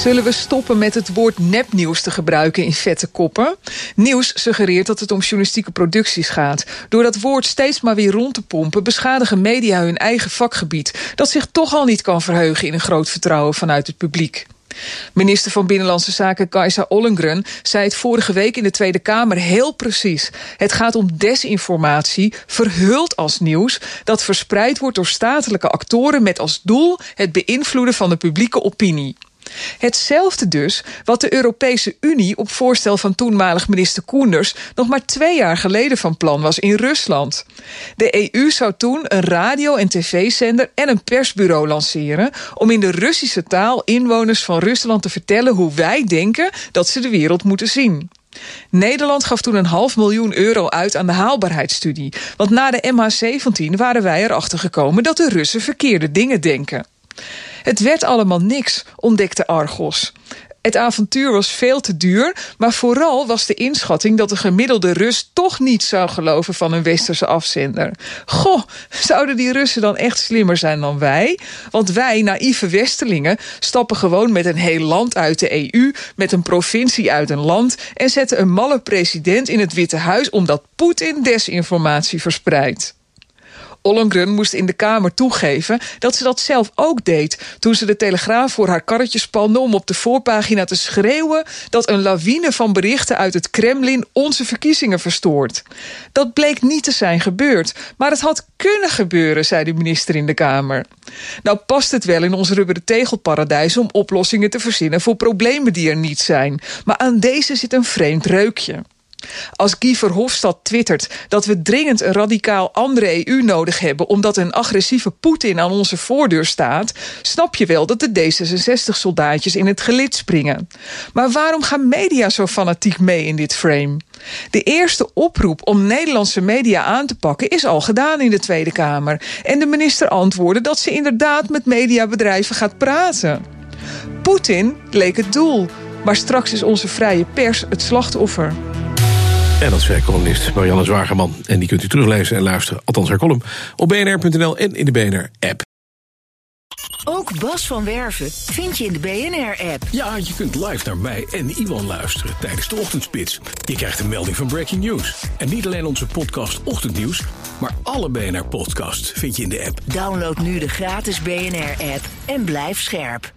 Zullen we stoppen met het woord nepnieuws te gebruiken in vette koppen? Nieuws suggereert dat het om journalistieke producties gaat. Door dat woord steeds maar weer rond te pompen... beschadigen media hun eigen vakgebied... dat zich toch al niet kan verheugen in een groot vertrouwen vanuit het publiek. Minister van Binnenlandse Zaken Kajsa Ollengren zei het vorige week in de Tweede Kamer heel precies. Het gaat om desinformatie, verhuld als nieuws, dat verspreid wordt door statelijke actoren met als doel het beïnvloeden van de publieke opinie. Hetzelfde dus wat de Europese Unie op voorstel van toenmalig minister Koenders nog maar twee jaar geleden van plan was in Rusland. De EU zou toen een radio- en tv-zender en een persbureau lanceren om in de Russische taal inwoners van Rusland te vertellen hoe wij denken dat ze de wereld moeten zien. Nederland gaf toen een half miljoen euro uit aan de haalbaarheidsstudie. Want na de MH17 waren wij erachter gekomen dat de Russen verkeerde dingen denken. Het werd allemaal niks, ontdekte Argos. Het avontuur was veel te duur, maar vooral was de inschatting dat de gemiddelde Rus toch niet zou geloven van een westerse afzender. Goh, zouden die Russen dan echt slimmer zijn dan wij? Want wij, naïeve Westelingen, stappen gewoon met een heel land uit de EU, met een provincie uit een land en zetten een malle president in het Witte Huis omdat Poetin desinformatie verspreidt. Ollongren moest in de Kamer toegeven dat ze dat zelf ook deed... toen ze de Telegraaf voor haar karretje spande om op de voorpagina te schreeuwen... dat een lawine van berichten uit het Kremlin onze verkiezingen verstoort. Dat bleek niet te zijn gebeurd, maar het had kunnen gebeuren... zei de minister in de Kamer. Nou past het wel in ons rubberen tegelparadijs... om oplossingen te verzinnen voor problemen die er niet zijn. Maar aan deze zit een vreemd reukje. Als Guy Verhofstadt twittert dat we dringend een radicaal andere EU nodig hebben... omdat een agressieve Poetin aan onze voordeur staat... snap je wel dat de D66-soldaatjes in het gelid springen. Maar waarom gaan media zo fanatiek mee in dit frame? De eerste oproep om Nederlandse media aan te pakken is al gedaan in de Tweede Kamer. En de minister antwoordde dat ze inderdaad met mediabedrijven gaat praten. Poetin leek het doel, maar straks is onze vrije pers het slachtoffer. En dat zei columnist Marianne Zwagerman. En die kunt u teruglezen en luisteren, althans haar column... op bnr.nl en in de BNR-app. Ook Bas van Werven vind je in de BNR-app. Ja, je kunt live naar mij en Iwan luisteren tijdens de ochtendspits. Je krijgt een melding van Breaking News. En niet alleen onze podcast Ochtendnieuws, maar alle BNR-podcasts vind je in de app. Download nu de gratis BNR-app en blijf scherp.